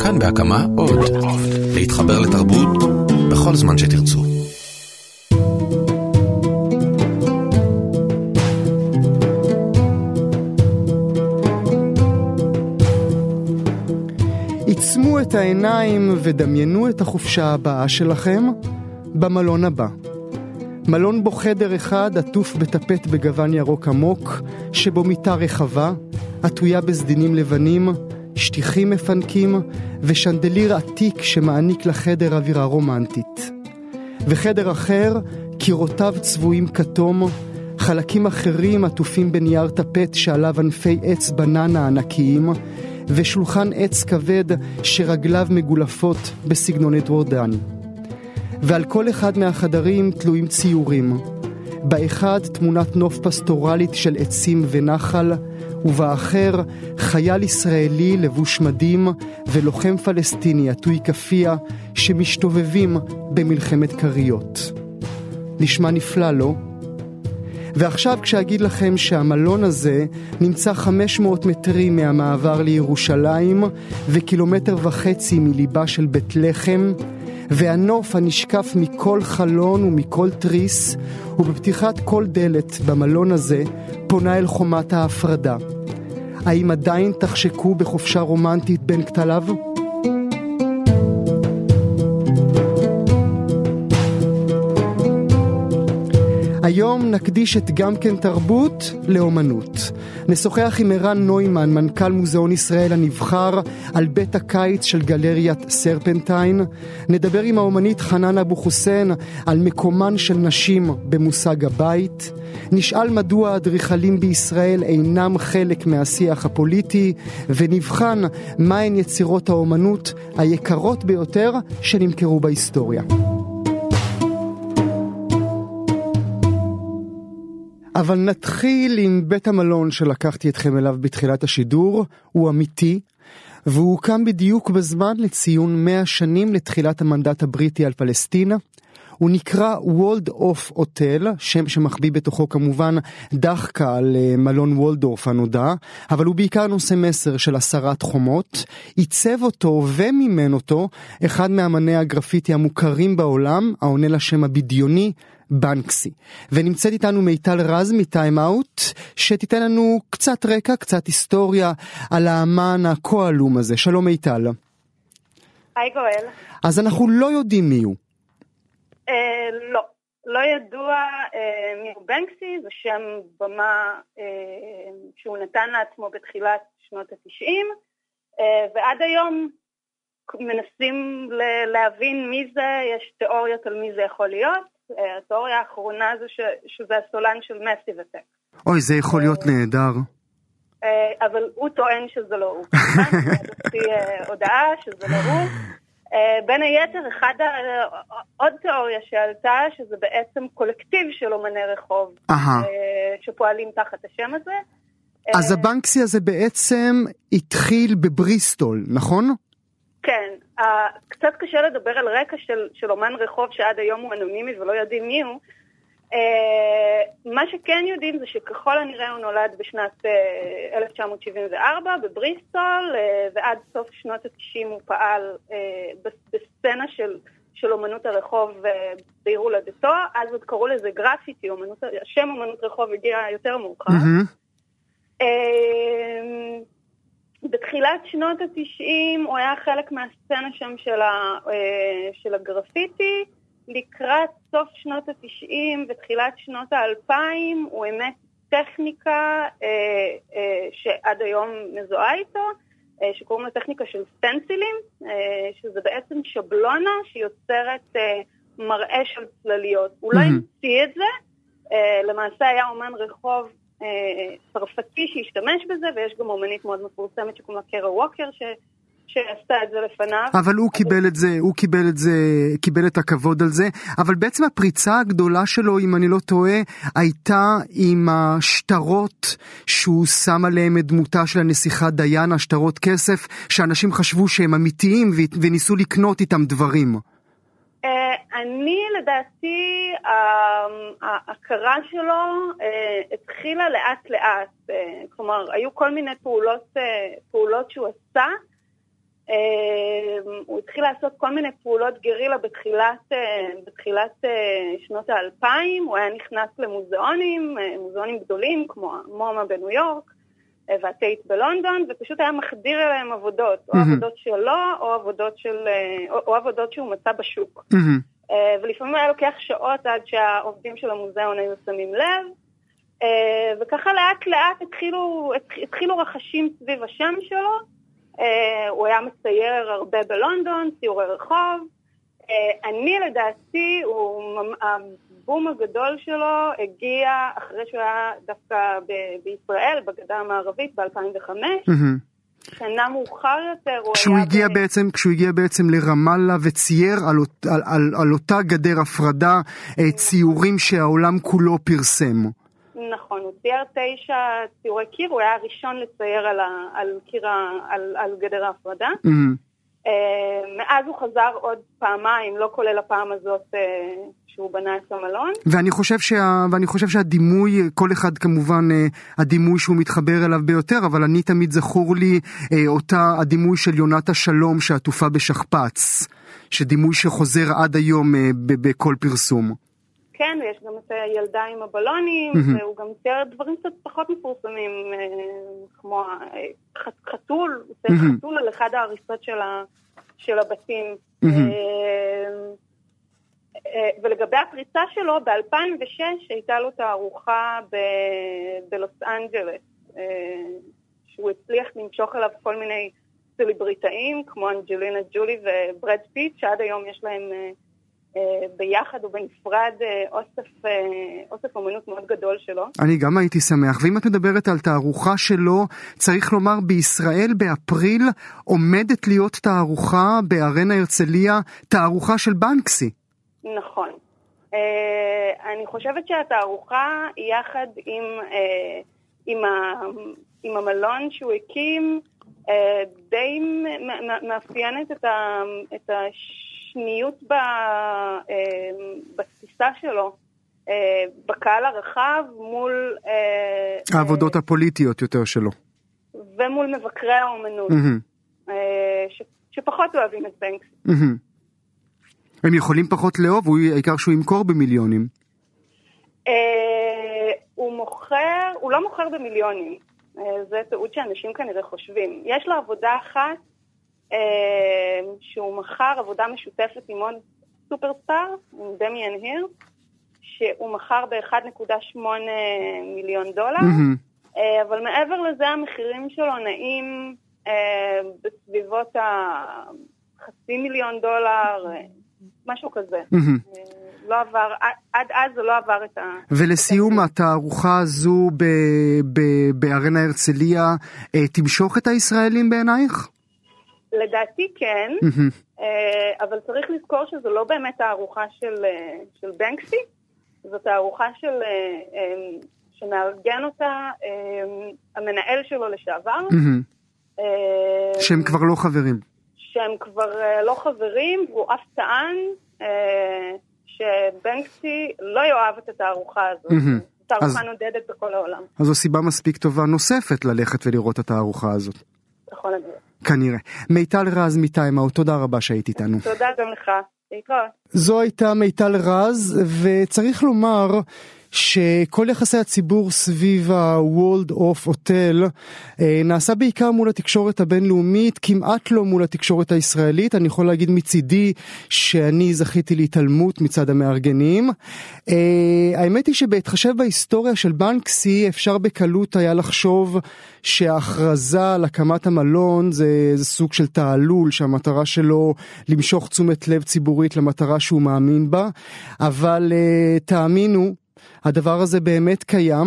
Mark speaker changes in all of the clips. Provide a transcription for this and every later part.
Speaker 1: כאן בהקמה עוד. להתחבר לתרבות בכל זמן שתרצו.
Speaker 2: עצמו את העיניים ודמיינו את החופשה הבאה שלכם במלון הבא. מלון בו חדר אחד עטוף בטפט בגוון ירוק עמוק, שבו מיטה רחבה, עטויה בסדינים לבנים, שטיחים מפנקים ושנדליר עתיק שמעניק לחדר אווירה רומנטית. וחדר אחר, קירותיו צבועים כתום, חלקים אחרים עטופים בנייר טפט שעליו ענפי עץ בננה ענקיים, ושולחן עץ כבד שרגליו מגולפות בסגנון אדוורדני. ועל כל אחד מהחדרים תלויים ציורים. באחד תמונת נוף פסטורלית של עצים ונחל, ובאחר חייל ישראלי לבוש מדים ולוחם פלסטיני עטוי כפייה שמשתובבים במלחמת כריות. נשמע נפלא, לא? ועכשיו כשאגיד לכם שהמלון הזה נמצא 500 מטרים מהמעבר לירושלים וקילומטר וחצי מליבה של בית לחם, והנוף הנשקף מכל חלון ומכל תריס, ובפתיחת כל דלת במלון הזה פונה אל חומת ההפרדה. האם עדיין תחשקו בחופשה רומנטית בין כתליו? היום נקדיש את גם כן תרבות לאומנות. נשוחח עם ערן נוימן, מנכ"ל מוזיאון ישראל הנבחר, על בית הקיץ של גלריית סרפנטיין. נדבר עם האומנית חנן אבו חוסיין על מקומן של נשים במושג הבית. נשאל מדוע האדריכלים בישראל אינם חלק מהשיח הפוליטי, ונבחן מהן יצירות האומנות היקרות ביותר שנמכרו בהיסטוריה. אבל נתחיל עם בית המלון שלקחתי אתכם אליו בתחילת השידור, הוא אמיתי, והוא הוקם בדיוק בזמן לציון 100 שנים לתחילת המנדט הבריטי על פלסטינה. הוא נקרא Walled Off Hotel, שם שמחביא בתוכו כמובן דחקה על אה, מלון וולדורף הנודע, אבל הוא בעיקר נושא מסר של הסרת חומות. עיצב אותו ומימן אותו אחד מאמני הגרפיטי המוכרים בעולם, העונה לשם הבדיוני בנקסי. ונמצאת איתנו מיטל רז מ Time Out, שתיתן לנו קצת רקע, קצת היסטוריה על האמן הכה עלום הזה. שלום מיטל.
Speaker 3: היי גואל.
Speaker 2: אז אנחנו לא יודעים מי הוא.
Speaker 3: אה, לא. לא ידוע אה, מי הוא בנקסי, זה שם במה אה, שהוא נתן לעצמו בתחילת שנות התשעים, אה, ועד היום מנסים להבין מי זה, יש תיאוריות על מי זה יכול להיות. אה, התיאוריה האחרונה זה ש, שזה הסולן של מסיב אפק.
Speaker 2: אוי, זה יכול להיות נהדר.
Speaker 3: אה, אבל הוא טוען שזה לא הוא. לפי אה, הודעה שזה לא הוא. בין היתר, אחד ה... עוד תיאוריה שעלתה, שזה בעצם קולקטיב של אומני רחוב, שפועלים תחת השם הזה.
Speaker 2: אז הבנקסי הזה בעצם התחיל בבריסטול, נכון?
Speaker 3: כן, קצת קשה לדבר על רקע של, של אומן רחוב שעד היום הוא אנונימי ולא יודעים מי הוא. Uh, מה שכן יודעים זה שככל הנראה הוא נולד בשנת uh, אה, 1974 בבריסטול, uh, ועד סוף שנות ה-90 הוא פעל uh, בסצנה של, של אומנות הרחוב uh, בעיר הולדתו, אז עוד קראו לזה גרפיטי, אומנות, השם אומנות רחוב הגיע יותר מאוחר. Mm-hmm. בתחילת שנות התשעים הוא היה חלק מהסצנה שם של, ה, אה, של הגרפיטי. לקראת סוף שנות התשעים ותחילת שנות האלפיים הוא אימץ טכניקה אה, אה, שעד היום מזוהה איתו, אה, שקוראים לה טכניקה של סטנסילים, אה, שזה בעצם שבלונה שיוצרת אה, מראה של צלליות. הוא. לא המציא את זה, אה, למעשה היה אומן רחוב צרפתי שהשתמש בזה, ויש גם אומנית מאוד מפורסמת שקוראים לה קרה ווקר, ש... שעשתה את זה לפניו.
Speaker 2: אבל הוא קיבל את זה, הוא קיבל את זה, קיבל את הכבוד על זה, אבל בעצם הפריצה הגדולה שלו, אם אני לא טועה, הייתה עם השטרות שהוא שם עליהם את דמותה של הנסיכה דיאנה, שטרות כסף, שאנשים חשבו שהם אמיתיים וניסו לקנות איתם דברים.
Speaker 3: אני לדעתי, ההכרה שלו אה, התחילה לאט לאט, אה, כלומר היו כל מיני פעולות, אה, פעולות שהוא עשה הוא התחיל לעשות כל מיני פעולות גרילה בתחילת, בתחילת שנות האלפיים, הוא היה נכנס למוזיאונים, מוזיאונים גדולים כמו מומה בניו יורק, והטייט בלונדון, ופשוט היה מחדיר אליהם עבודות, או mm-hmm. עבודות שלו, או עבודות, של, או, או עבודות שהוא מצא בשוק. Mm-hmm. ולפעמים היה לוקח שעות עד שהעובדים של המוזיאון היו שמים לב, וככה לאט לאט התחילו, התחילו רחשים סביב השם שלו. הוא היה מצייר הרבה בלונדון, ציורי רחוב. אני לדעתי, הוא, הבום הגדול שלו הגיע אחרי שהוא היה דווקא ב- בישראל, בגדה המערבית, ב-2005. Mm-hmm. שנה מאוחר יותר הוא
Speaker 2: כשהוא
Speaker 3: היה...
Speaker 2: הגיע ב... בעצם, כשהוא הגיע בעצם לרמאללה וצייר על, על, על, על אותה גדר הפרדה ציורים שהעולם כולו פרסם.
Speaker 3: נכון, הוא צייר תשע ציורי קיר, הוא היה הראשון לצייר על, ה, על, קיר, על, על גדר ההפרדה. Mm-hmm. מאז הוא חזר עוד פעמיים, לא כולל הפעם הזאת שהוא בנה את המלון.
Speaker 2: ואני חושב, שה, ואני חושב שהדימוי, כל אחד כמובן הדימוי שהוא מתחבר אליו ביותר, אבל אני תמיד זכור לי אותה הדימוי של יונת השלום שעטופה בשכפ"ץ, שדימוי שחוזר עד היום בכל פרסום.
Speaker 3: כן, ויש גם את הילדה עם הבלונים. והוא גם צייר דברים קצת פחות מפורסמים, כמו חתול, הוא צייר mm-hmm. חתול על אחד ההריסות של, הבתים. Mm-hmm. ולגבי הפריצה שלו, ב-2006 הייתה לו תערוכה בלוס אנג'לס, שהוא הצליח למשוך אליו כל מיני סלבריטאים, כמו אנג'לינה ג'ולי וברד פיט, שעד היום יש להם ביחד ובנפרד אוסף, אוסף אומנות מאוד גדול שלו.
Speaker 2: אני גם הייתי שמח, ואם את מדברת על תערוכה שלו, צריך לומר בישראל באפריל עומדת להיות תערוכה בארנה הרצליה, תערוכה של בנקסי.
Speaker 3: נכון. אני חושבת שהתערוכה יחד עם, עם, ה, עם המלון שהוא הקים די מאפיינת את, ה, את השניות בתפיסה שלו. בקהל הרחב מול...
Speaker 2: העבודות הפוליטיות יותר שלו.
Speaker 3: ומול מבקרי האומנות, mm-hmm. ש, שפחות אוהבים את בנקס. Mm-hmm.
Speaker 2: הם יכולים פחות לאהוב, העיקר שהוא ימכור במיליונים.
Speaker 3: הוא מוכר, הוא לא מוכר במיליונים. זה טעות שאנשים כנראה חושבים. יש לו עבודה אחת שהוא מכר, עבודה משותפת עם עוד סופרסטאר, עם דמיאן היר, שהוא מכר ב-1.8 מיליון דולר, mm-hmm. אבל מעבר לזה המחירים שלו נעים בסביבות החצי מיליון דולר, משהו כזה. Mm-hmm. לא עבר, עד אז זה לא עבר את ה...
Speaker 2: ולסיום, התערוכה הזו בארנה הרצליה תמשוך את הישראלים בעינייך?
Speaker 3: לדעתי כן, אבל צריך לזכור שזו לא באמת תערוכה של, של בנקסי, זו תערוכה של, שמארגן אותה המנהל שלו לשעבר.
Speaker 2: שהם כבר לא חברים.
Speaker 3: שהם כבר לא חברים, והוא אף טען שבנקסי לא יאהב את התערוכה הזאת. תערוכה אז, נודדת בכל העולם.
Speaker 2: אז זו סיבה מספיק טובה נוספת ללכת ולראות את התערוכה הזאת.
Speaker 3: נכון, אדוני.
Speaker 2: כנראה. מיטל רז מטיימאוט, תודה רבה שהיית איתנו.
Speaker 3: תודה גם לך. להתראות.
Speaker 2: זו הייתה מיטל רז, וצריך לומר שכל יחסי הציבור סביב ה-World of Hotel נעשה בעיקר מול התקשורת הבינלאומית, כמעט לא מול התקשורת הישראלית. אני יכול להגיד מצידי שאני זכיתי להתעלמות מצד המארגנים. האמת היא שבהתחשב בהיסטוריה של בנקסי אפשר בקלות היה לחשוב שההכרזה על הקמת המלון זה, זה סוג של תעלול שהמטרה שלו למשוך תשומת לב ציבורית למטרה שהוא מאמין בה, אבל תאמינו הדבר הזה באמת קיים,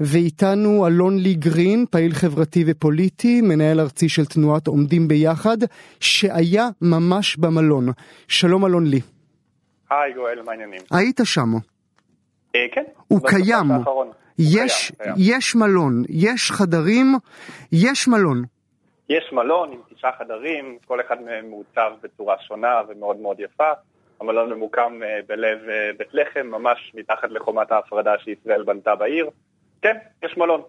Speaker 2: ואיתנו אלון לי גרין, פעיל חברתי ופוליטי, מנהל ארצי של תנועת עומדים ביחד, שהיה ממש במלון. שלום אלון לי.
Speaker 4: היי גואל, מה העניינים?
Speaker 2: היית שם.
Speaker 4: אה, כן.
Speaker 2: הוא קיים. יש, קיים, יש מלון, יש חדרים, יש מלון.
Speaker 4: יש מלון עם תשעה חדרים, כל אחד מהם מעוצב בצורה שונה ומאוד מאוד יפה. המלון ממוקם בלב בית לחם, ממש מתחת לחומת ההפרדה שישראל בנתה בעיר. כן, יש מלון.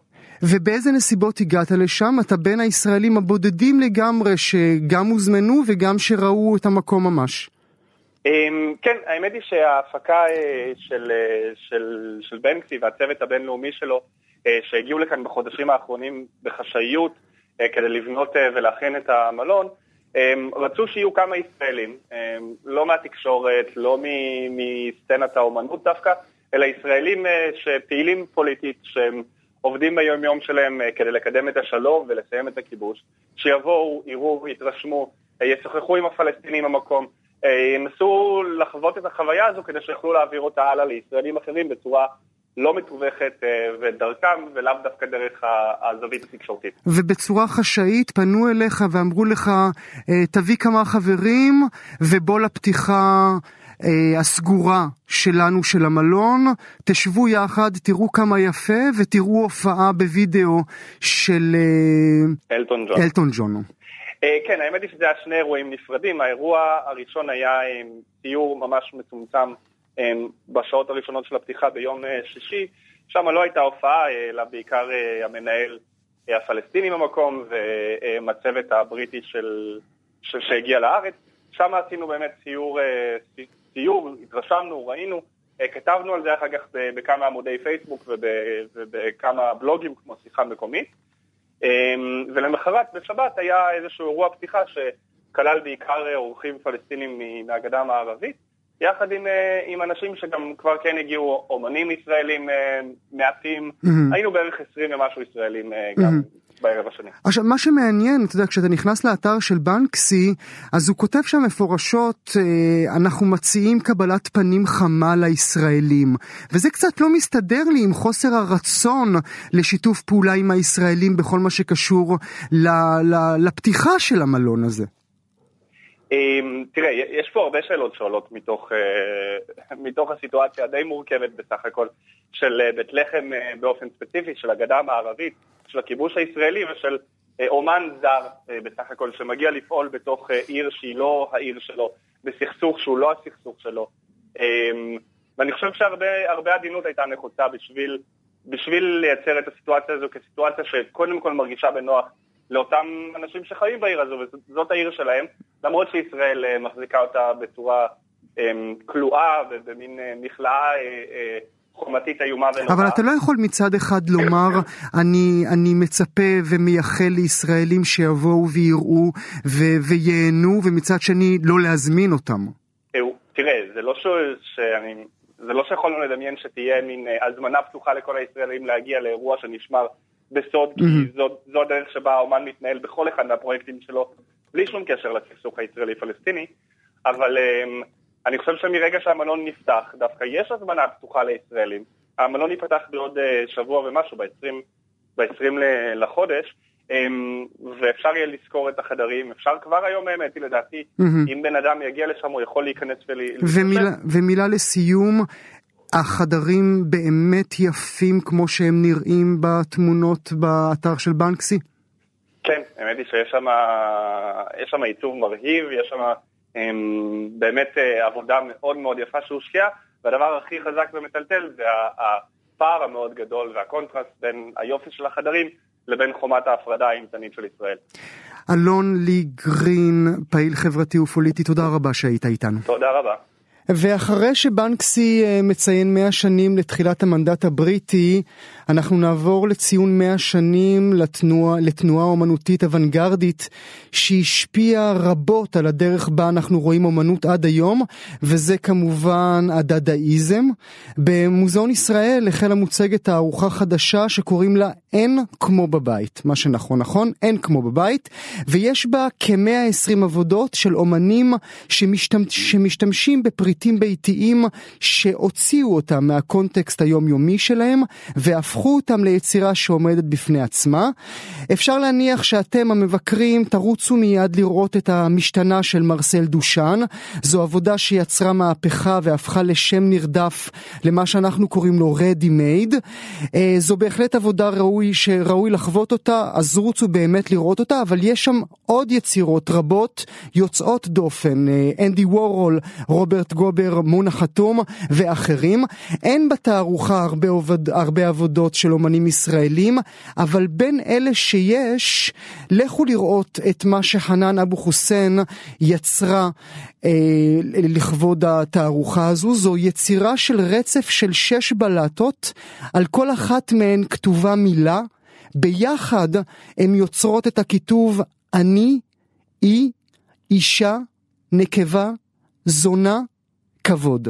Speaker 2: ובאיזה נסיבות הגעת לשם? אתה בין הישראלים הבודדים לגמרי שגם הוזמנו וגם שראו את המקום ממש.
Speaker 4: אמ, כן, האמת היא שההפקה אה, של, אה, של, של בנקסי והצוות הבינלאומי שלו, אה, שהגיעו לכאן בחודשים האחרונים בחשאיות כדי לבנות ולהכין את המלון, אמ, רצו שיהיו כמה ישראלים, אמ, לא מהתקשורת, לא מסצנת האומנות דווקא, אלא ישראלים שפעילים פוליטית, שהם עובדים ביום יום שלהם כדי לקדם את השלום ולסיים את הכיבוש, שיבואו, יראו, יתרשמו, ישוחחו עם הפלסטינים במקום. ינסו לחוות את החוויה הזו כדי שיוכלו להעביר אותה הלאה לישראלים אחרים בצורה לא מתווכת אה, ודרכם, ולאו דווקא דרך הזווית התקשורתית.
Speaker 2: ובצורה חשאית פנו אליך ואמרו לך, אה, תביא כמה חברים ובוא לפתיחה אה, הסגורה שלנו של המלון, תשבו יחד, תראו כמה יפה ותראו הופעה בווידאו של
Speaker 4: אלטון ג'ון.
Speaker 2: אלטון ג'ון.
Speaker 4: כן, האמת היא שזה היה שני אירועים נפרדים. האירוע הראשון היה ציור ממש מצומצם בשעות הראשונות של הפתיחה ביום אה, שישי. שם לא הייתה הופעה, אלא בעיקר אה, המנהל הפלסטיני במקום והצוות הבריטי של, של, שהגיע לארץ. שם עשינו באמת ציור, ציור, התרשמנו, ראינו, כתבנו על זה אחר כך בכמה עמודי פייסבוק ובכמה בלוגים כמו שיחה מקומית. אמ, ולמחרת, בשבת, היה איזשהו אירוע פתיחה שכלל בעיקר אורחים פלסטינים מהגדה המערבית, יחד עם, אה, עם אנשים שגם כבר כן הגיעו, אומנים ישראלים אה, מעטים, mm-hmm. היינו בערך 20 ומשהו ישראלים אה, גם. Mm-hmm. בערב השני.
Speaker 2: עכשיו, מה שמעניין, אתה יודע, כשאתה נכנס לאתר של בנקסי, אז הוא כותב שם מפורשות, אנחנו מציעים קבלת פנים חמה לישראלים. וזה קצת לא מסתדר לי עם חוסר הרצון לשיתוף פעולה עם הישראלים בכל מה שקשור ל, ל, לפתיחה של המלון הזה.
Speaker 4: אמ, תראה, יש פה הרבה שאלות שעולות מתוך, אה, מתוך הסיטואציה הדי מורכבת בסך הכל של אה, בית לחם באופן ספציפי, של הגדה המערבית. של הכיבוש הישראלי ושל אה, אומן זר אה, בסך הכל, שמגיע לפעול בתוך אה, עיר שהיא לא העיר שלו, בסכסוך שהוא לא הסכסוך שלו. אמ, ואני חושב שהרבה עדינות הייתה נחוצה בשביל, בשביל לייצר את הסיטואציה הזו כסיטואציה שקודם כל מרגישה בנוח לאותם אנשים שחיים בעיר הזו, וזאת העיר שלהם, למרות שישראל מחזיקה אותה בצורה אמ, כלואה ובמין מכלאה חומתית איומה ונוראה.
Speaker 2: אבל אתה לא יכול מצד אחד לומר, אני, אני מצפה ומייחל לישראלים שיבואו ויראו ו- וייהנו, ומצד שני לא להזמין אותם.
Speaker 4: תראה, זה לא, ש... שאני... זה לא שיכולנו לדמיין שתהיה מין אה, הזמנה פתוחה לכל הישראלים להגיע לאירוע שנשמר בסוד, כי זו, זו הדרך שבה האומן מתנהל בכל אחד מהפרויקטים שלו, בלי שום קשר לסכסוך הישראלי-פלסטיני, אבל... אמ, אני חושב שמרגע שהמלון נפתח, דווקא יש הזמנה פתוחה לישראלים. המלון ייפתח בעוד אה, שבוע ומשהו, ב-20, ב-20 לחודש, אמ, ואפשר יהיה לזכור את החדרים. אפשר כבר היום האמת, לדעתי, mm-hmm. אם בן אדם יגיע לשם, הוא יכול להיכנס ול...
Speaker 2: ומילה, ומילה לסיום, החדרים באמת יפים כמו שהם נראים בתמונות באתר של בנקסי?
Speaker 4: כן, האמת היא שיש שם עיצוב מרהיב, יש שם... באמת אה, עבודה מאוד מאוד יפה שהושקעה, והדבר הכי חזק ומטלטל זה הפער המאוד גדול והקונטרסט בין היופי של החדרים לבין חומת ההפרדה האימתנית של ישראל.
Speaker 2: אלון לי גרין, פעיל חברתי ופוליטי, תודה רבה שהיית איתנו.
Speaker 4: תודה רבה.
Speaker 2: ואחרי שבנקסי אה, מציין 100 שנים לתחילת המנדט הבריטי, אנחנו נעבור לציון 100 שנים לתנועה, לתנועה אומנותית אוונגרדית שהשפיעה רבות על הדרך בה אנחנו רואים אומנות עד היום, וזה כמובן הדדאיזם. במוזיאון ישראל החלה מוצגת תערוכה חדשה שקוראים לה אין כמו בבית, מה שנכון נכון, אין כמו בבית, ויש בה כ-120 עבודות של אומנים שמשתמש, שמשתמשים בפריטים ביתיים שהוציאו אותם מהקונטקסט היומיומי שלהם והפכו אותם ליצירה שעומדת בפני עצמה. אפשר להניח שאתם המבקרים תרוצו מיד לראות את המשתנה של מרסל דושן, זו עבודה שיצרה מהפכה והפכה לשם נרדף למה שאנחנו קוראים לו ready made. אה, זו בהחלט עבודה ראוי ראוי, שראוי לחוות אותה, אז רוצו באמת לראות אותה, אבל יש שם עוד יצירות רבות יוצאות דופן, אה, אנדי וורול, רוברט גובר, מונה חתום ואחרים. אין בתערוכה הרבה, עובד, הרבה עבודות של אומנים ישראלים, אבל בין אלה שיש, לכו לראות את מה שחנן אבו חוסיין יצרה אה, לכבוד התערוכה הזו. זו יצירה של רצף של שש בלטות, על כל אחת מהן כתובה מילה. ביחד הן יוצרות את הכיתוב אני, אי, אישה, נקבה, זונה, כבוד.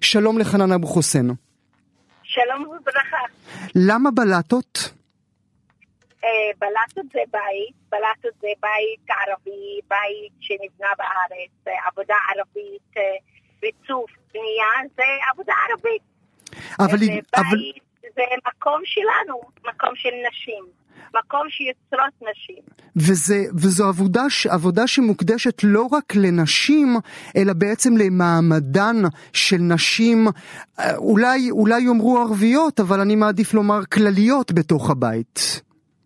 Speaker 2: שלום לחנן אבו חוסיין.
Speaker 5: שלום וברכה.
Speaker 2: למה בלטות?
Speaker 5: אה, בלטות זה בית, בלטות זה בית ערבי, בית שנבנה בארץ, אה, עבודה ערבית, אה, ריצוף, בנייה, זה עבודה ערבית.
Speaker 2: אבל...
Speaker 5: זה
Speaker 2: אבל...
Speaker 5: בית, זה מקום שלנו, מקום של נשים, מקום שיוצרות נשים.
Speaker 2: וזה, וזו עבודה, עבודה שמוקדשת לא רק לנשים, אלא בעצם למעמדן של נשים, אה, אולי, אולי יאמרו ערביות, אבל אני מעדיף לומר כלליות בתוך הבית.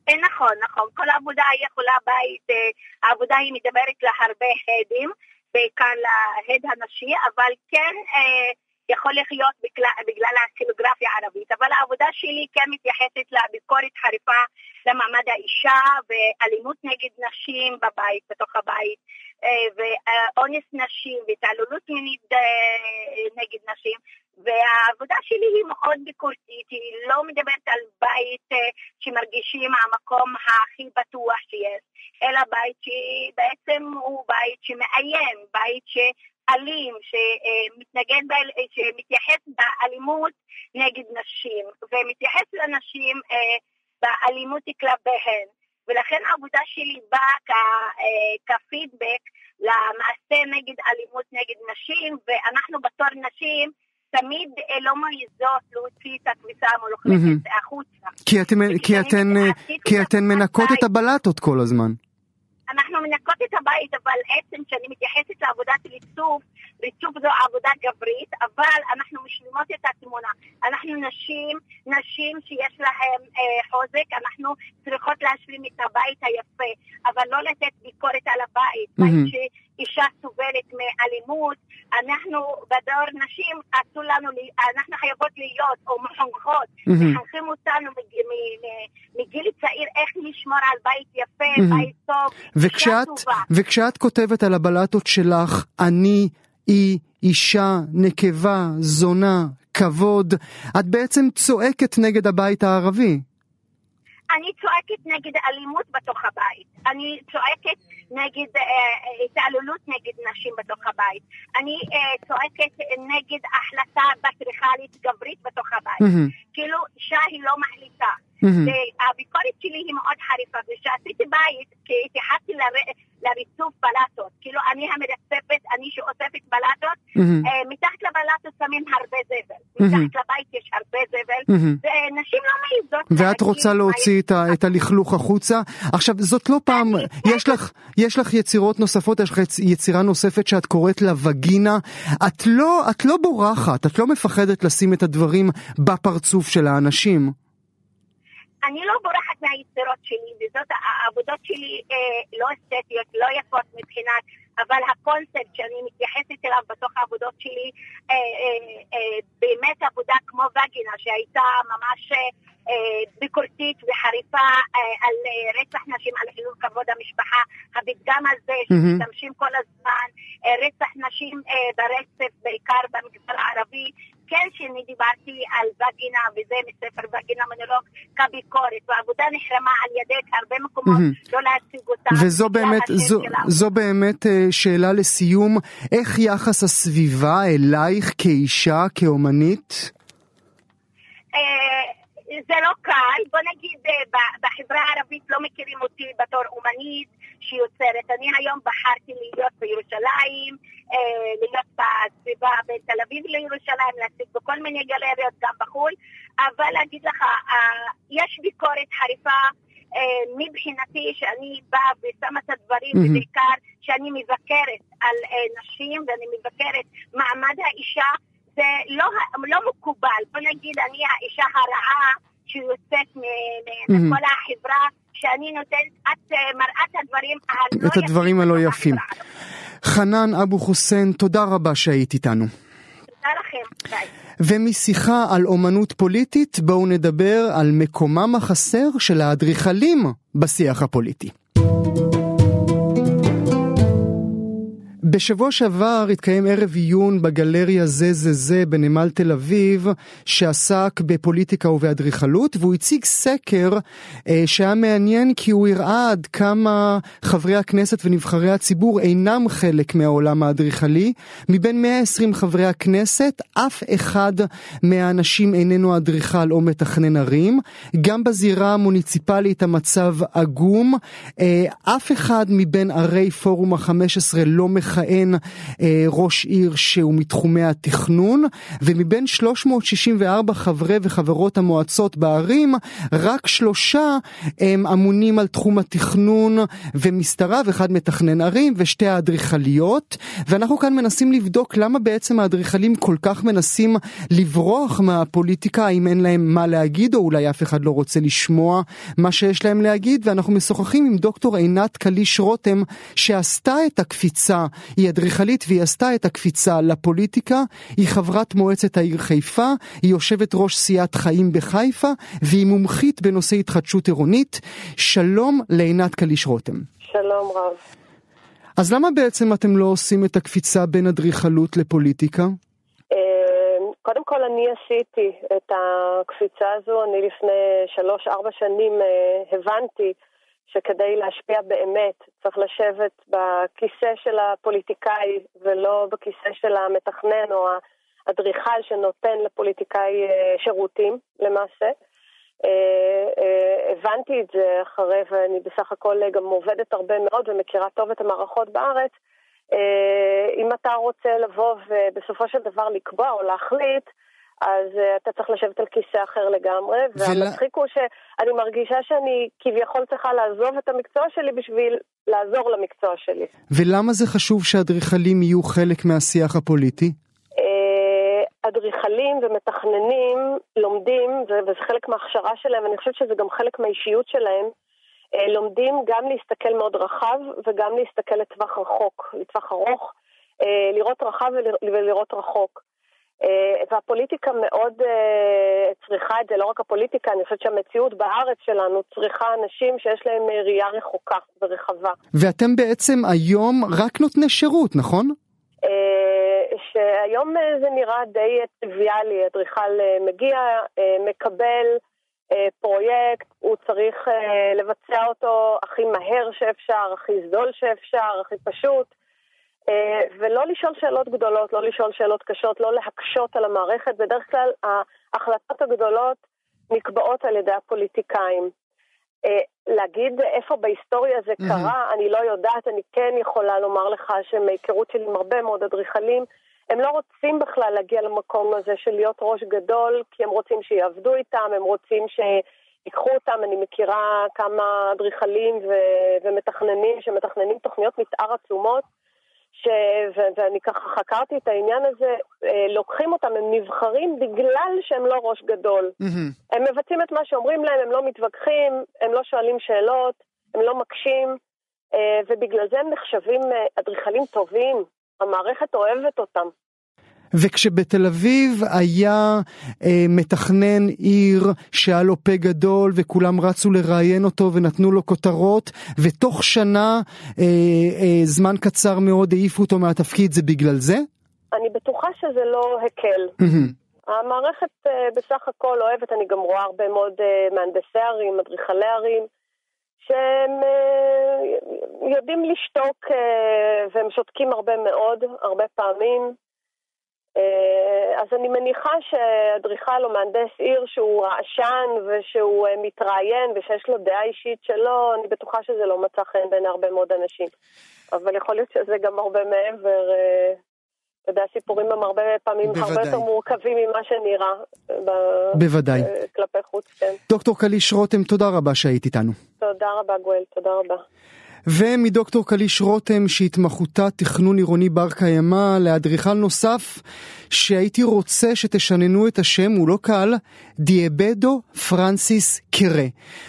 Speaker 5: אה, נכון, נכון, כל עבודה יכולה בית, אה, העבודה היא מדברת להרבה הדים, בעיקר להד הנשי, אבל כן אה, יכול להיות בגלל, בגלל הקילוגרפיה הערבית, אבל העבודה שלי כן מתייחסת לביקורת חריפה למעמד האישה ואלימות נגד נשים בבית, בתוך הבית, אה, ואונס נשים והתעללות מינית אה, נגד נשים, והעבודה שלי היא מאוד ביקורתית, היא לא מדברת על בית אה, שמרגישים המקום הכי בטוח שיש, אלא בית שבעצם הוא בית שמאיים, בית ש... אלים, שמתנגד, שמתייחס באלימות נגד נשים, ומתייחס לנשים אה, באלימות כלפיהן. ולכן העבודה שלי באה כ- אה, כפידבק למעשה נגד אלימות נגד נשים, ואנחנו בתור נשים תמיד אה, לא מעיזות להוציא את הכביסה המלוכלכת החוצה.
Speaker 2: כי אתן, כי אתן, אה, כי אתן מנקות את הבלטות כל הזמן.
Speaker 5: אנחנו מנקות את הבית, אבל עצם שאני מתייחסת לעבודת ריצוף, ריצוף זו עבודה גברית, אבל אנחנו משלימות את התמונה. אנחנו נשים, נשים שיש להן אה, חוזק, אנחנו צריכות להשלים את הבית היפה, אבל לא לתת ביקורת על הבית.
Speaker 2: מהמם.
Speaker 5: בית שאישה סובלת מאלימות, אנחנו בדור נשים, אסור לנו, אנחנו חייבות להיות, או מחנכות,
Speaker 2: מהמם.
Speaker 5: מחנכים אותנו מג- מ- מ- מגיל צעיר איך לשמור על בית יפה,
Speaker 2: מהמם.
Speaker 5: בית טוב.
Speaker 2: וכשאת,
Speaker 5: אישה טובה.
Speaker 2: וכשאת כותבת על הבלטות שלך, אני, היא, אישה, נקבה, זונה, כבוד, את בעצם צועקת נגד הבית הערבי.
Speaker 5: אני צועקת נגד אלימות בתוך הבית. אני צועקת נגד אה, התעללות נגד נשים בתוך הבית. אני אה, צועקת נגד החלטה פטריכלית גברית בתוך הבית.
Speaker 2: מהמם.
Speaker 5: כאילו, אישה היא לא מחליטה.
Speaker 2: מהמם.
Speaker 5: והביקורת שלי היא מאוד חריפה, וכשעשיתי בית, כי התייחסתי לר- לריצוף בלטות. כאילו, אני המרצפת, אני שאוספת בלטות,
Speaker 2: מהמם.
Speaker 5: אה, מתחת לבלטות שמים הרבה זבל. מתחת לבית יש הרבה זבל. ונשים לא מעיזות.
Speaker 2: ואת רוצה להוציא את, הלכלוך החוצה. עכשיו, זאת לא פעם, יש לך, יש לך יצירות נוספות, יש לך יצ- יצירה נוספת שאת קוראת לה וגינה. את לא, את לא בורחת, את לא מפחדת לשים את הדברים בפרצוף של האנשים.
Speaker 5: אני לא בורחת מהיצירות שלי, וזאת העבודות שלי אה, לא אסתטיות, לא יפות מבחינת, אבל הקונספט שאני מתייחסת אליו בתוך העבודות שלי, אה, אה, אה, באמת עבודה כמו וגינה, שהייתה ממש אה, אה, ביקורתית וחריפה אה, על אה, רצח נשים, על חילול כבוד המשפחה, הפתגם הזה. שמשתמשים כל הזמן, אה, רצח נשים אה, ברצף, בעיקר במגזר הערבי, כן שאני דיברתי על וגינה, וזה מספר וגינה מונולוג כביקורת, והעבודה נחרמה על ידי הרבה מקומות,
Speaker 2: מהמם.
Speaker 5: לא להציג אותה.
Speaker 2: וזו באמת, זו. זו באמת אה, שאלה לסיום, איך יחס הסביבה אלייך כאישה, כאומנית?
Speaker 5: אה, זה לא קל, בוא נגיד אה, בחברה הערבית לא מכירים אותי בתור אומנית שיוצרת. אני היום בחרתי להיות בירושלים, אה, להיות בסביבה בין תל אביב לירושלים, להציג בכל מיני גלריות, גם בחו"ל, אבל להגיד לך, אה, יש ביקורת חריפה אה, מבחינתי שאני באה ושמה את הדברים. ובעיקר שאני מבקרת על אה, נשים ואני מבקרת מעמד האישה. זה לא, לא מקובל. בוא נגיד, אני האישה הרעה שיוצאת. מכל החברה, שאני נותנת, את אה, מראה את הדברים הלא
Speaker 2: את הדברים הלא יפים. חנן אבו חוסיין, תודה רבה שהיית איתנו.
Speaker 5: תודה לכם, ביי.
Speaker 2: ומשיחה על אומנות פוליטית, בואו נדבר על מקומם החסר של האדריכלים בשיח הפוליטי. בשבוע שעבר התקיים ערב עיון בגלריה זה זה זה בנמל תל אביב שעסק בפוליטיקה ובאדריכלות והוא הציג סקר אה, שהיה מעניין כי הוא הראה עד כמה חברי הכנסת ונבחרי הציבור אינם חלק מהעולם האדריכלי. מבין 120 חברי הכנסת אף אחד מהאנשים איננו אדריכל או מתכנן ערים. גם בזירה המוניציפלית המצב עגום. אה, אף אחד מבין ערי פורום ה-15 לא מכהן מכהן אה, ראש עיר שהוא מתחומי התכנון, ומבין 364 חברי וחברות המועצות בערים, רק שלושה הם אמונים על תחום התכנון ומסתריו, אחד מתכנן ערים ושתי האדריכליות, ואנחנו כאן מנסים לבדוק למה בעצם האדריכלים כל כך מנסים לברוח מהפוליטיקה, האם אין להם מה להגיד, או אולי אף אחד לא רוצה לשמוע מה שיש להם להגיד, ואנחנו משוחחים עם דוקטור עינת קליש רותם, שעשתה את הקפיצה היא אדריכלית והיא עשתה את הקפיצה לפוליטיקה, היא חברת מועצת העיר חיפה, היא יושבת ראש סיעת חיים בחיפה, והיא מומחית בנושא התחדשות עירונית. שלום לעינת קליש רותם.
Speaker 6: שלום רב.
Speaker 2: אז למה בעצם אתם לא עושים את הקפיצה בין אדריכלות לפוליטיקה?
Speaker 6: אה, קודם כל אני עשיתי את הקפיצה הזו, אני לפני שלוש-ארבע שנים אה, הבנתי שכדי להשפיע באמת צריך לשבת בכיסא של הפוליטיקאי ולא בכיסא של המתכנן או האדריכל שנותן לפוליטיקאי אה, שירותים למעשה. אה, אה, הבנתי את זה אחרי, ואני בסך הכל גם עובדת הרבה מאוד ומכירה טוב את המערכות בארץ. אם אתה רוצה לבוא ובסופו של דבר לקבוע או להחליט, אז uh, אתה צריך לשבת על כיסא אחר לגמרי, והמצחיק הוא שאני מרגישה שאני כביכול צריכה לעזוב את המקצוע שלי בשביל לעזור למקצוע שלי.
Speaker 2: ולמה זה חשוב שאדריכלים יהיו חלק מהשיח הפוליטי?
Speaker 6: אה, אדריכלים ומתכננים לומדים, וזה חלק מההכשרה שלהם, ואני חושבת שזה גם חלק מהאישיות שלהם, אה, לומדים גם להסתכל מאוד רחב וגם להסתכל לטווח רחוק, לטווח ארוך, לראות רחב ולראות רחוק. אה, והפוליטיקה מאוד אה, צריכה את זה, לא רק הפוליטיקה, אני חושבת שהמציאות בארץ שלנו צריכה אנשים שיש להם אה, ראייה רחוקה ורחבה.
Speaker 2: ואתם בעצם היום רק נותני שירות, נכון?
Speaker 6: שהיום זה נראה די טריוויאלי, אדריכל מגיע, מקבל פרויקט, הוא צריך לבצע אותו הכי מהר שאפשר, הכי זול שאפשר, הכי פשוט. אה, ולא לשאול שאלות גדולות, לא לשאול שאלות קשות, לא להקשות על המערכת. בדרך כלל ההחלטות הגדולות נקבעות על ידי הפוליטיקאים. אה, להגיד איפה בהיסטוריה זה קרה, אני לא יודעת, אני כן יכולה לומר לך שמהיכרות שלי עם הרבה מאוד אדריכלים, הם לא רוצים בכלל להגיע למקום הזה של להיות ראש גדול, כי הם רוצים שיעבדו איתם, הם רוצים שיקחו אותם. אני מכירה כמה אדריכלים ו- ומתכננים שמתכננים תוכניות מתאר עצומות, ש... ו- ואני ככה חקרתי את העניין הזה, אה, לוקחים אותם, הם נבחרים בגלל שהם לא ראש גדול. Mm-hmm. הם מבצעים את מה שאומרים להם, הם לא מתווכחים, הם לא שואלים שאלות, הם לא מקשים, אה, ובגלל זה הם נחשבים אה, אדריכלים טובים. המערכת אוהבת אותם.
Speaker 2: וכשבתל אביב היה אה, מתכנן עיר שהיה לו פה גדול וכולם רצו לראיין אותו ונתנו לו כותרות ותוך שנה, אה, אה, זמן קצר מאוד העיפו אותו מהתפקיד, זה בגלל זה?
Speaker 6: אני בטוחה שזה לא הקל. המערכת אה, בסך הכל אוהבת, אני גם רואה הרבה מאוד אה, מהנדסי ערים, אדריכלי ערים, שהם אה, יודעים לשתוק אה, והם שותקים הרבה מאוד, הרבה פעמים. אה, אז אני מניחה שאדריכל או מהנדס עיר שהוא רעשן ושהוא אה, מתראיין ושיש לו דעה אישית שלו, אני בטוחה שזה לא מצא חן בין הרבה מאוד אנשים. אבל יכול להיות שזה גם הרבה מעבר. אה, אתה יודע, סיפורים הם הרבה פעמים בוודאי. הרבה יותר מורכבים ממה שנראה.
Speaker 2: בוודאי.
Speaker 6: כלפי חוץ, כן.
Speaker 2: דוקטור קליש רותם, תודה רבה שהיית איתנו.
Speaker 6: תודה רבה, גואל, תודה רבה.
Speaker 2: ומדוקטור קליש רותם שהתמחותה תכנון עירוני בר קיימא לאדריכל נוסף שהייתי רוצה שתשננו את השם, הוא לא קל, דיאבדו פרנסיס קרה.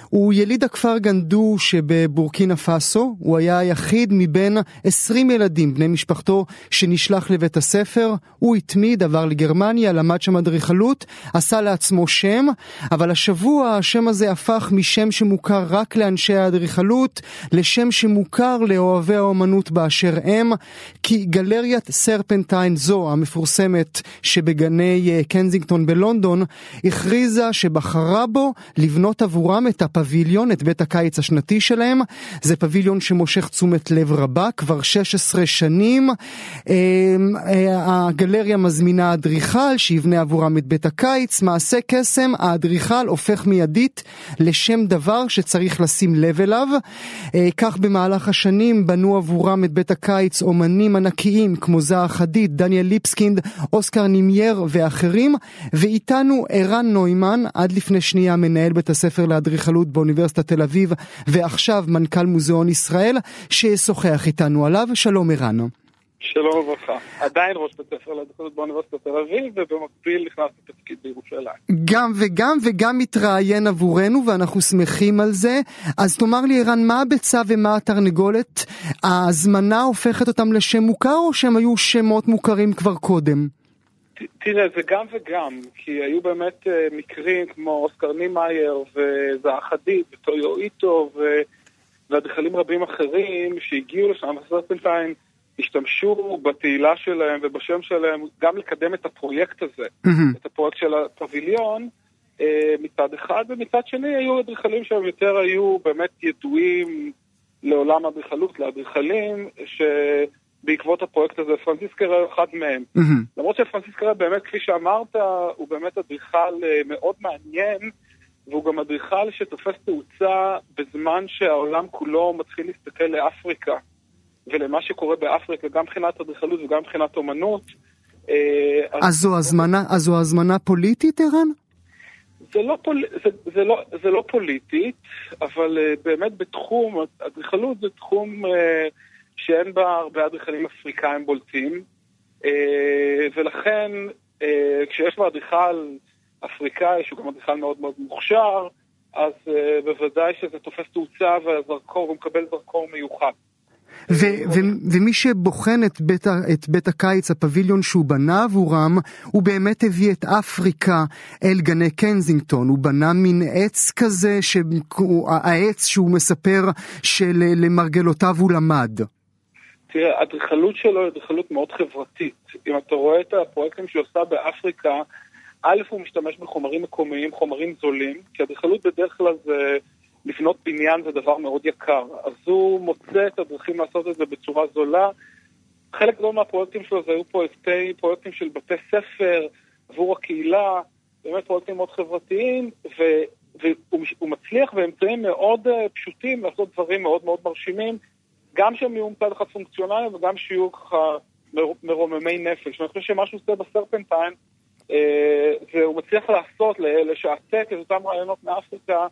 Speaker 2: הוא יליד הכפר גנדו שבבורקינה פאסו, הוא היה היחיד מבין 20 ילדים, בני משפחתו, שנשלח לבית הספר. הוא התמיד, עבר לגרמניה, למד שם אדריכלות, עשה לעצמו שם, אבל השבוע השם הזה הפך משם שמוכר רק לאנשי האדריכלות, לשם שמוכר לאוהבי האומנות באשר הם, כי גלריית סרפנטיין זו, המפורסמת שבגני אה, קנזינגטון בלונדון, הכריזה שבחרה בו לבנות עבורם את הפביליון, את בית הקיץ השנתי שלהם. זה פביליון שמושך תשומת לב רבה, כבר 16 שנים. אמ, אה, הגלריה מזמינה אדריכל שיבנה עבורם את בית הקיץ, מעשה קסם, האדריכל הופך מיידית לשם דבר שצריך לשים לב אליו. אה, כך במהלך השנים בנו עבורם את בית הקיץ אומנים ענקיים כמו זאהה חדיד, דניאל ליבסקינד, אוסקר נימייר ואחרים, ואיתנו ערן נוימן, עד לפני שנייה מנהל בית הספר לאדריכלות באוניברסיטת תל אביב, ועכשיו מנכ"ל מוזיאון ישראל, שישוחח איתנו עליו. שלום ערן.
Speaker 7: שלום וברכה. עדיין ראש בית ספר לאדריכלות באוניברסיטת תל אביב, ובמקביל נכנס לתפקיד בירושלים.
Speaker 2: גם וגם, וגם מתראיין עבורנו, ואנחנו שמחים על זה. אז תאמר לי, ערן, מה הביצה ומה התרנגולת? ההזמנה הופכת אותם לשם מוכר, או שהם היו שמות מוכרים כבר קודם?
Speaker 7: תראה, זה גם וגם, כי היו באמת uh, מקרים כמו אוסקר נימאייר וזעה חדיד וטויו איטו ואדריכלים רבים אחרים שהגיעו לשם, וסרפנטיין השתמשו בתהילה שלהם ובשם שלהם גם לקדם את הפרויקט הזה, את הפרויקט של הפביליון uh, מצד אחד, ומצד שני היו אדריכלים שהם יותר היו באמת ידועים לעולם האדריכלות, לאדריכלים, ש... בעקבות הפרויקט הזה. פרנסיס קרר אחד מהם. Mm-hmm. למרות שפרנסיס קרר באמת, כפי שאמרת, הוא באמת אדריכל אה, מאוד מעניין, והוא גם אדריכל שתופס תאוצה בזמן שהעולם כולו מתחיל להסתכל לאפריקה ולמה שקורה באפריקה, גם מבחינת אדריכלות וגם מבחינת אומנות.
Speaker 2: אה, אז זו הזמנה, אז זו הזמנה פוליטית, ערן?
Speaker 7: זה לא, פול... זה, זה, לא, זה לא פוליטית, אבל uh, באמת בתחום, אדריכלות זה תחום uh, שאין בה הרבה אדריכלים אפריקאים בולטים, אה, ולכן אה, כשיש בה אדריכל אפריקאי שהוא גם אדריכל מאוד מאוד מוכשר, אז אה, בוודאי שזה תופס תאוצה והזרקור, הוא מקבל זרקור מיוחד.
Speaker 2: ו- ו- ומי שבוחן את בית, את בית הקיץ, הפביליון שהוא בנה עבורם, הוא באמת הביא את אפריקה אל גני קנזינגטון. הוא בנה מין עץ כזה, העץ שהוא מספר שלמרגלותיו הוא למד.
Speaker 7: תראה, האדריכלות שלו היא אדריכלות מאוד חברתית. אם אתה רואה את הפרויקטים שהוא עושה באפריקה, א', הוא משתמש בחומרים מקומיים, חומרים זולים, כי אדריכלות בדרך כלל זה... לבנות בניין זה דבר מאוד יקר. אז הוא מוצא את הדרכים לעשות את זה בצורה זולה. חלק גדול מהפרויקטים שלו זה היו פרויקטי, פרויקטים של בתי ספר עבור הקהילה, באמת פרויקטים מאוד חברתיים, ו, והוא מצליח באמצעים מאוד אה, פשוטים לעשות דברים מאוד מאוד מרשימים. גם שהם יהיו מצד אחד פונקציונליים וגם שיהיו ככה מרוממי נפש. ואני חושב שמה שהוא עושה בסרפנטיין, אה, והוא מצליח לעשות, לשעתק את אותם רעיונות מאפריקה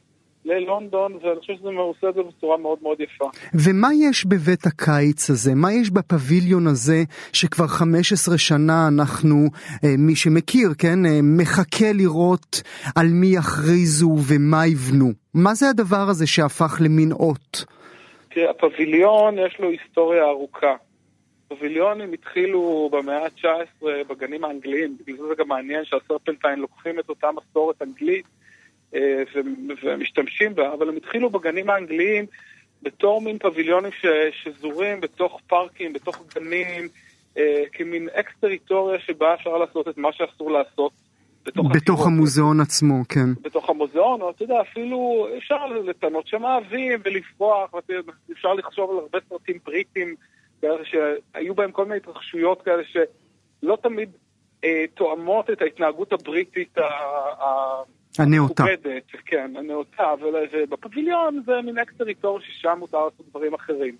Speaker 7: ללונדון, ואני חושב שזה עושה את זה בצורה מאוד מאוד יפה.
Speaker 2: ומה יש בבית הקיץ הזה? מה יש בפביליון הזה, שכבר 15 שנה אנחנו, אה, מי שמכיר, כן, אה, מחכה לראות על מי יכריזו ומה יבנו? מה זה הדבר הזה שהפך למין אות?
Speaker 7: תראה, הפביליון יש לו היסטוריה ארוכה. פביליונים התחילו במאה ה-19 בגנים האנגליים, בגלל זה זה גם מעניין שהסרפנטיין לוקחים את אותה מסורת אנגלית אה, ומשתמשים בה, אבל הם התחילו בגנים האנגליים בתור מין פביליונים שזורים בתוך פארקים, בתוך גנים, אה, כמין אקס-טריטוריה שבה אפשר לעשות את מה שאסור לעשות
Speaker 2: בתוך, בתוך המוזיאון עצמו, כן.
Speaker 7: בתוך המוזיאון, או אתה יודע, אפילו אפשר לתנות שם אהבים ולפרוח, אפשר לחשוב על הרבה סרטים בריטים שהיו בהם כל מיני התרחשויות כאלה שלא תמיד אה, תואמות את ההתנהגות הבריטית
Speaker 2: הנאותה.
Speaker 7: כן, הנאותה, ובפביליון זה מין אקס-טריטור ששם מותר לעשות דברים אחרים.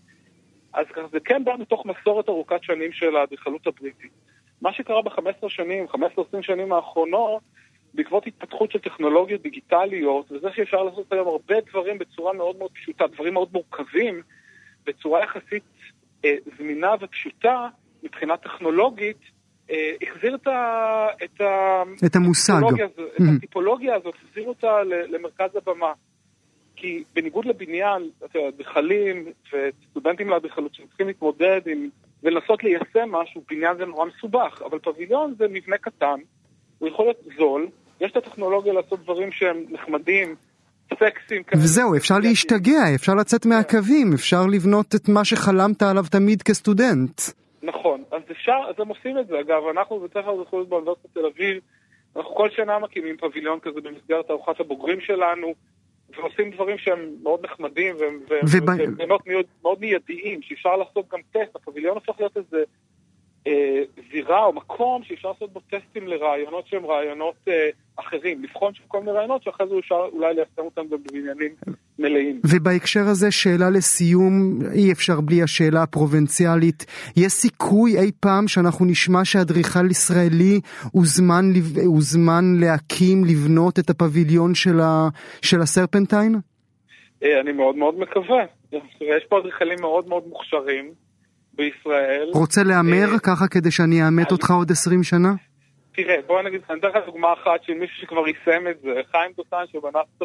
Speaker 7: אז זה כן בא מתוך מסורת ארוכת שנים של האדריכלות הבריטית. מה שקרה ב-15 שנים, 15-20 שנים האחרונות, בעקבות התפתחות של טכנולוגיות דיגיטליות, וזה שאפשר לעשות היום הרבה דברים בצורה מאוד מאוד פשוטה, דברים מאוד מורכבים, בצורה יחסית אה, זמינה ופשוטה מבחינה טכנולוגית, אה, החזיר את, ה, את, ה,
Speaker 2: את המושג.
Speaker 7: הזו- את
Speaker 2: Mhm.
Speaker 7: הטיפולוגיה הזאת, החזיר אותה למרכז הבמה. כי בניגוד לבניין, אדריכלים וסטודנטים לאדריכלות שצריכים להתמודד עם ולנסות ליישם משהו, בניין זה נורא מסובך, אבל פביליון זה מבנה קטן, הוא יכול להיות זול, יש את הטכנולוגיה לעשות דברים שהם נחמדים, סקסיים כאלה.
Speaker 2: וזהו, אפשר להשתגע, אפשר לצאת מהקווים, אפשר לבנות את מה שחלמת עליו תמיד כסטודנט.
Speaker 7: נכון, אז אפשר, אז הם עושים את זה. אגב, אנחנו בבית ספר לאדריכלות באוניברסיטת תל אביב, אנחנו כל שנה מקימים פביליון כזה במסגרת ארוחת הבוגרים שלנו, ועושים דברים שהם מאוד נחמדים והם והם-
Speaker 2: וב-
Speaker 7: והם מאוד, מאוד, מאוד מיידיים, שאפשר לעשות גם טסט. הפביליון הופך להיות איזה אה, זירה או מקום שאפשר לעשות בו טסטים לרעיונות שהם רעיונות אה, אחרים, לבחון שם כל מיני רעיונות שאחרי זה אפשר אולי ליישם אותם גם בבניינים מלאים.
Speaker 2: ובהקשר הזה, שאלה לסיום, אי אפשר בלי השאלה הפרובינציאלית. יש סיכוי אי פעם שאנחנו נשמע שאדריכל ישראלי הוזמן, הוזמן להקים, לבנות את הפביליון של, ה, של הסרפנטיין?
Speaker 7: אה, אני מאוד מאוד מקווה. יש פה אדריכלים מאוד מאוד מוכשרים בישראל.
Speaker 2: רוצה להמר
Speaker 7: אה,
Speaker 2: ככה כדי שאני אאמת אותך עוד 20 שנה?
Speaker 7: תראה, בוא נגיד, אני אתן לך דוגמה אחת של מישהו שכבר יישם את זה. חיים דותן, שבנה את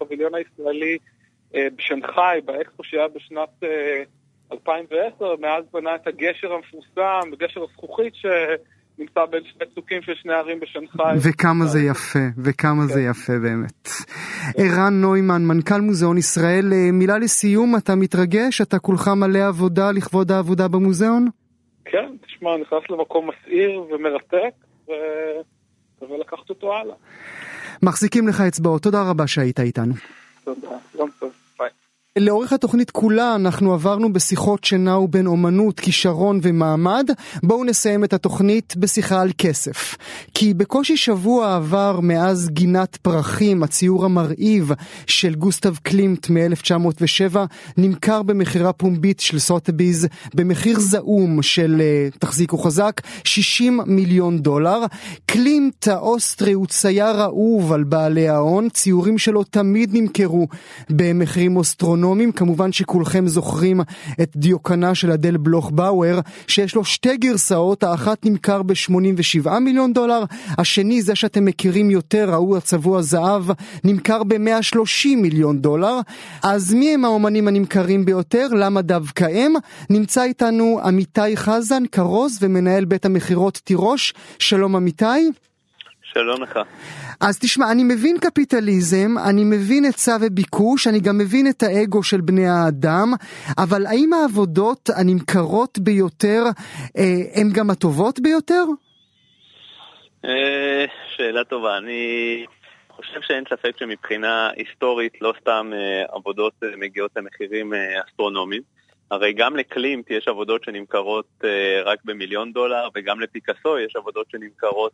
Speaker 7: הפביליון, הישראלי אה, בשנגחאי, באקספו שהיה בשנת אה, 2010, מאז בנה את הגשר המפורסם, גשר הזכוכית שנמצא בין שני צוקים של שני ערים בשנגחאי.
Speaker 2: וכמה זה יפה, וכמה זה יפה באמת. ערן נוימן, מנכ"ל מוזיאון ישראל, אה, מילה לסיום, אתה מתרגש? אתה כולך מלא עבודה לכבוד העבודה במוזיאון?
Speaker 7: כן, תשמע, נכנס למקום מסעיר ומרתק, ושווה לקחת אותו הלאה.
Speaker 2: מחזיקים לך אצבעות, תודה רבה שהיית איתנו.
Speaker 7: תודה, יום טוב.
Speaker 2: לאורך התוכנית כולה אנחנו עברנו בשיחות שנעו בין אומנות, כישרון ומעמד. בואו נסיים את התוכנית בשיחה על כסף. כי בקושי שבוע עבר מאז גינת פרחים, הציור המרהיב של גוסטב קלימט מ-1907, נמכר במכירה פומבית של סותביז במחיר זעום של, אה, תחזיקו חזק, 60 מיליון דולר. קלימט האוסטרי הוא צייר אהוב על בעלי ההון, ציורים שלו תמיד נמכרו במחירים אסטרונומיים. כמובן שכולכם זוכרים את דיוקנה של אדל בלוך באואר, שיש לו שתי גרסאות, האחת נמכר ב-87 מיליון דולר, השני, זה שאתם מכירים יותר, ההוא הצבוע זהב, נמכר ב-130 מיליון דולר. אז מי הם האומנים הנמכרים ביותר? למה דווקא הם? נמצא איתנו עמיתי חזן, כרוז ומנהל בית המכירות תירוש. שלום עמיתי.
Speaker 8: שלום לך.
Speaker 2: אז תשמע, אני מבין קפיטליזם, אני מבין היצע וביקוש, אני גם מבין את האגו של בני האדם, אבל האם העבודות הנמכרות ביותר אה, הן גם הטובות ביותר?
Speaker 8: אה, שאלה טובה. אני חושב שאין ספק שמבחינה היסטורית לא סתם אה, עבודות אה, מגיעות למחירים אה, אסטרונומיים. הרי גם לקלימט יש עבודות שנמכרות אה, רק במיליון דולר, וגם לפיקאסו יש עבודות שנמכרות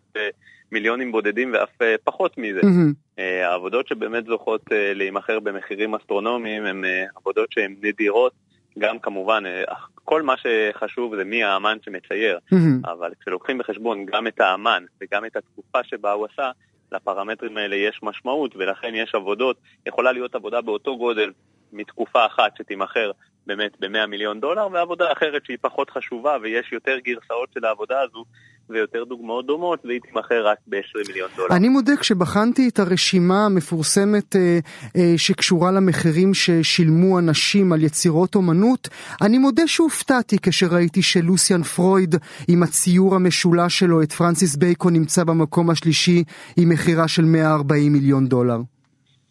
Speaker 8: במיליונים בודדים ואף אה, פחות מזה. אה, העבודות שבאמת זוכות אה, להימכר במחירים אסטרונומיים הן אה, עבודות שהן נדירות, גם כמובן, אה, כל מה שחשוב זה מי האמן שמצייר,
Speaker 2: מהמם.
Speaker 8: אבל כשלוקחים בחשבון גם את האמן וגם את התקופה שבה הוא עשה, לפרמטרים האלה יש משמעות, ולכן יש עבודות, יכולה להיות עבודה באותו גודל מתקופה אחת שתימכר באמת ב-100 מיליון דולר, ועבודה אחרת שהיא פחות חשובה ויש יותר גרסאות של העבודה הזו ויותר דוגמאות דומות, והיא תימכר רק ב-20 מיליון דולר.
Speaker 2: אני מודה, כשבחנתי את הרשימה המפורסמת אה, אה, שקשורה למחירים ששילמו אנשים על יצירות אומנות, אני מודה שהופתעתי כשראיתי שלוסיאן פרויד עם הציור המשולש שלו, את פרנסיס בייקון, נמצא במקום השלישי עם מכירה של 140 מיליון דולר.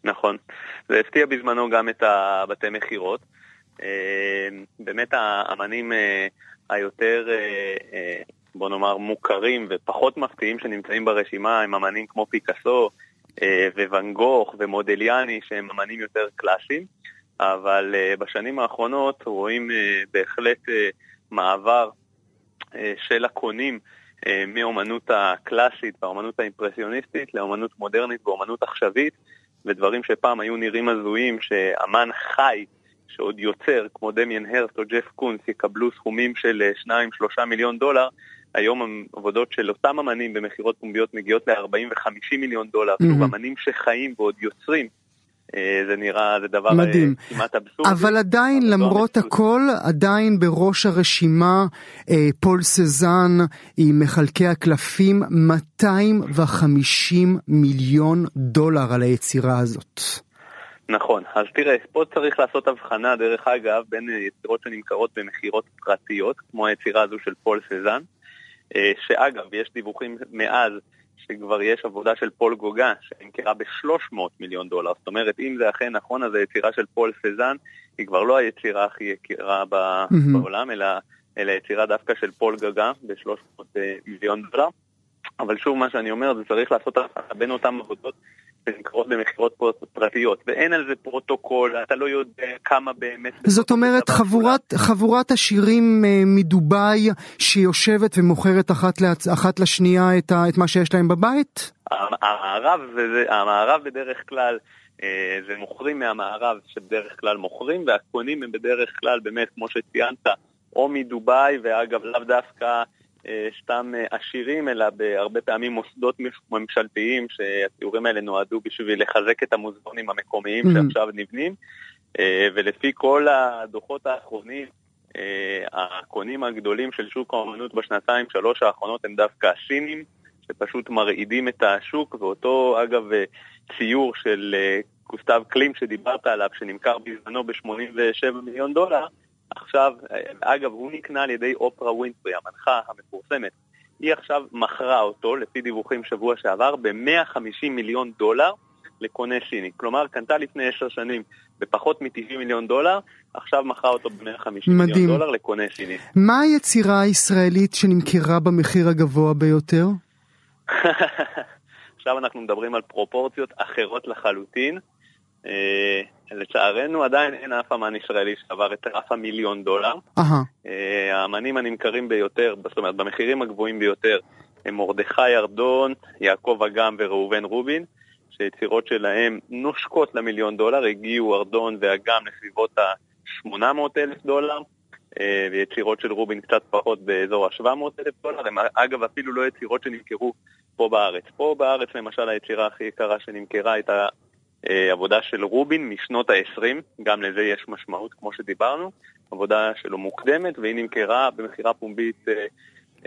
Speaker 8: נכון. זה הפתיע בזמנו גם את הבתי מכירות. אה, באמת האמנים אה, היותר, אה, אה, בוא נאמר, מוכרים ופחות מפתיעים שנמצאים ברשימה הם אמנים כמו פיקאסו וואן גוך ומודליאני שהם אמנים יותר קלאסיים, אבל בשנים האחרונות רואים בהחלט מעבר של הקונים מאומנות הקלאסית והאומנות האימפרסיוניסטית לאומנות מודרנית ואומנות עכשווית, ודברים שפעם היו נראים הזויים, שאמן חי שעוד יוצר, כמו דמיאן הרסט או ג'ף קונס, יקבלו סכומים של 2-3 מיליון דולר, היום עבודות של אותם אמנים במכירות פומביות מגיעות ל-40 ו-50 מיליון דולר,
Speaker 2: Mhm.
Speaker 8: שוב, אמנים שחיים ועוד יוצרים, אה, זה נראה, זה דבר
Speaker 2: מדהים.
Speaker 8: אה, כמעט אבסורדי.
Speaker 2: אבל עדיין,
Speaker 8: זו
Speaker 2: למרות. הכל, עדיין בראש הרשימה אה, פול סזן עם משחקי הקלפים 250 מיליון דולר על היצירה הזאת.
Speaker 8: נכון, אז תראה, פה צריך לעשות הבחנה, דרך אגב, בין אה, יצירות שנמכרות במכירות פרטיות, כמו היצירה הזו של פול סזן, אה, שאגב, יש דיווחים מאז שכבר יש עבודה של פול גוגן, שנמכרה ב-300 מיליון דולר. זאת אומרת, אם זה אכן נכון, אז היצירה של פול סזן היא כבר לא היצירה הכי יקרה. בעולם, אלא, אלא יצירה דווקא של פול גוגן ב-300 מיליון דולר. אבל שוב, מה שאני אומר, זה צריך לעשות בין אותן עבודות שנמכרות במכירות פר- פרטיות, ואין על זה פרוטוקול, אתה לא יודע כמה באמת...
Speaker 2: זאת אומרת, חבורת, חבורת עשירים אה, מדובאי שיושבת ומוכרת אחת, לעצ... אחת לשנייה את, ה... את מה שיש להם בבית?
Speaker 8: המערב, המערב בדרך כלל, אה, זה מוכרים מהמערב שבדרך כלל מוכרים, והקונים הם בדרך כלל באמת, כמו שציינת, או מדובאי, ואגב לאו דווקא סתם אה, עשירים, אלא בהרבה פעמים מוסדות ממשלתיים, שהתיאורים האלה נועדו בשביל לחזק את המוזיאונים המקומיים
Speaker 2: Mhm.
Speaker 8: שעכשיו נבנים, אה, ולפי כל הדוחות האחרונים, אה, הקונים הגדולים של שוק האומנות בשנתיים שלוש האחרונות הם דווקא הסינים, שפשוט מרעידים את השוק, ואותו אגב אה, ציור של אה, גוסטב קלים שדיברת עליו, שנמכר בזמנו ב-87 מיליון דולר, עכשיו, אה, אגב, הוא נקנה על ידי אופרה ווינפרי, המנחה המפורסמת. היא עכשיו מכרה אותו, לפי דיווחים שבוע שעבר, ב-150 מיליון דולר לקונה סיני. כלומר, קנתה לפני עשר שנים בפחות מ-90 מיליון דולר, עכשיו מכרה אותו ב-150
Speaker 2: מדהים.
Speaker 8: מיליון דולר לקונה סיני.
Speaker 2: מה היצירה הישראלית שנמכרה במחיר הגבוה ביותר?
Speaker 8: עכשיו אנחנו מדברים על פרופורציות אחרות לחלוטין. לצערנו עדיין אין אף אמן ישראלי שעבר את רף המיליון דולר. אה, האמנים הנמכרים ביותר, זאת אומרת במחירים הגבוהים ביותר, הם מרדכי ארדון, יעקב אגם וראובן רובין, שיצירות שלהם נושקות למיליון דולר, הגיעו ארדון ואגם לסביבות ה-800 אלף דולר, אה, ויצירות של רובין קצת פחות באזור ה-700 אלף דולר, הם אגב אפילו לא יצירות שנמכרו פה בארץ. פה בארץ למשל היצירה הכי יקרה שנמכרה הייתה עבודה של רובין משנות ה-20, גם לזה יש משמעות כמו שדיברנו, עבודה שלו מוקדמת והיא נמכרה במכירה פומבית אה,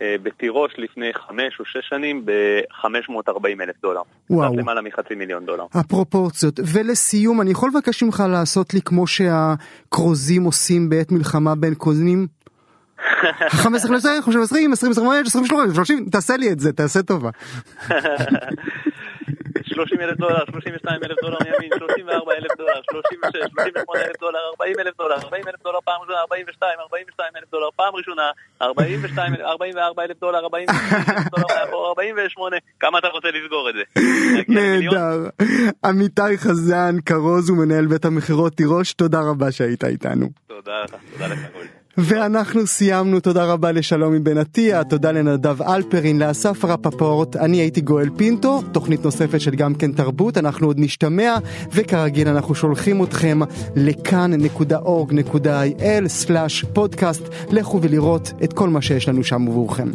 Speaker 8: אה, בתירוש לפני חמש או שש שנים ב-540 אלף דולר.
Speaker 2: וואו.
Speaker 8: קצת למעלה מחצי מיליון דולר.
Speaker 2: הפרופורציות. ולסיום, אני יכול לבקש ממך לעשות לי כמו שהכרוזים עושים בעת מלחמה בין קוזנים? 15 20, 20, 20, 20, 20, 30, תעשה לי את זה, תעשה טובה.
Speaker 8: 30 אלף דולר, 32 אלף דולר מימין, 34 אלף דולר, 36, 38 אלף דולר, 40 אלף דולר, 40 אלף דולר פעם ראשונה, 42, 42 אלף דולר פעם ראשונה, 42, 44 אלף דולר, 46 אלף דולר מהבור, 48, כמה אתה רוצה לסגור את זה?
Speaker 2: נהדר. עמיתי חזן, כרוז ומנהל בית המכירות תירוש, תודה רבה שהיית איתנו.
Speaker 8: תודה לך, תודה לך.
Speaker 2: ואנחנו סיימנו, תודה רבה לשלומי בן עטיה, תודה לנדב אלפרין, לאסף רפפורט, אני הייתי גואל פינטו, תוכנית נוספת של גם כן תרבות, אנחנו עוד נשתמע, וכרגיל אנחנו שולחים אתכם לכאן.org.il/פודקאסט, לכו ולראות את כל מה שיש לנו שם עבורכם.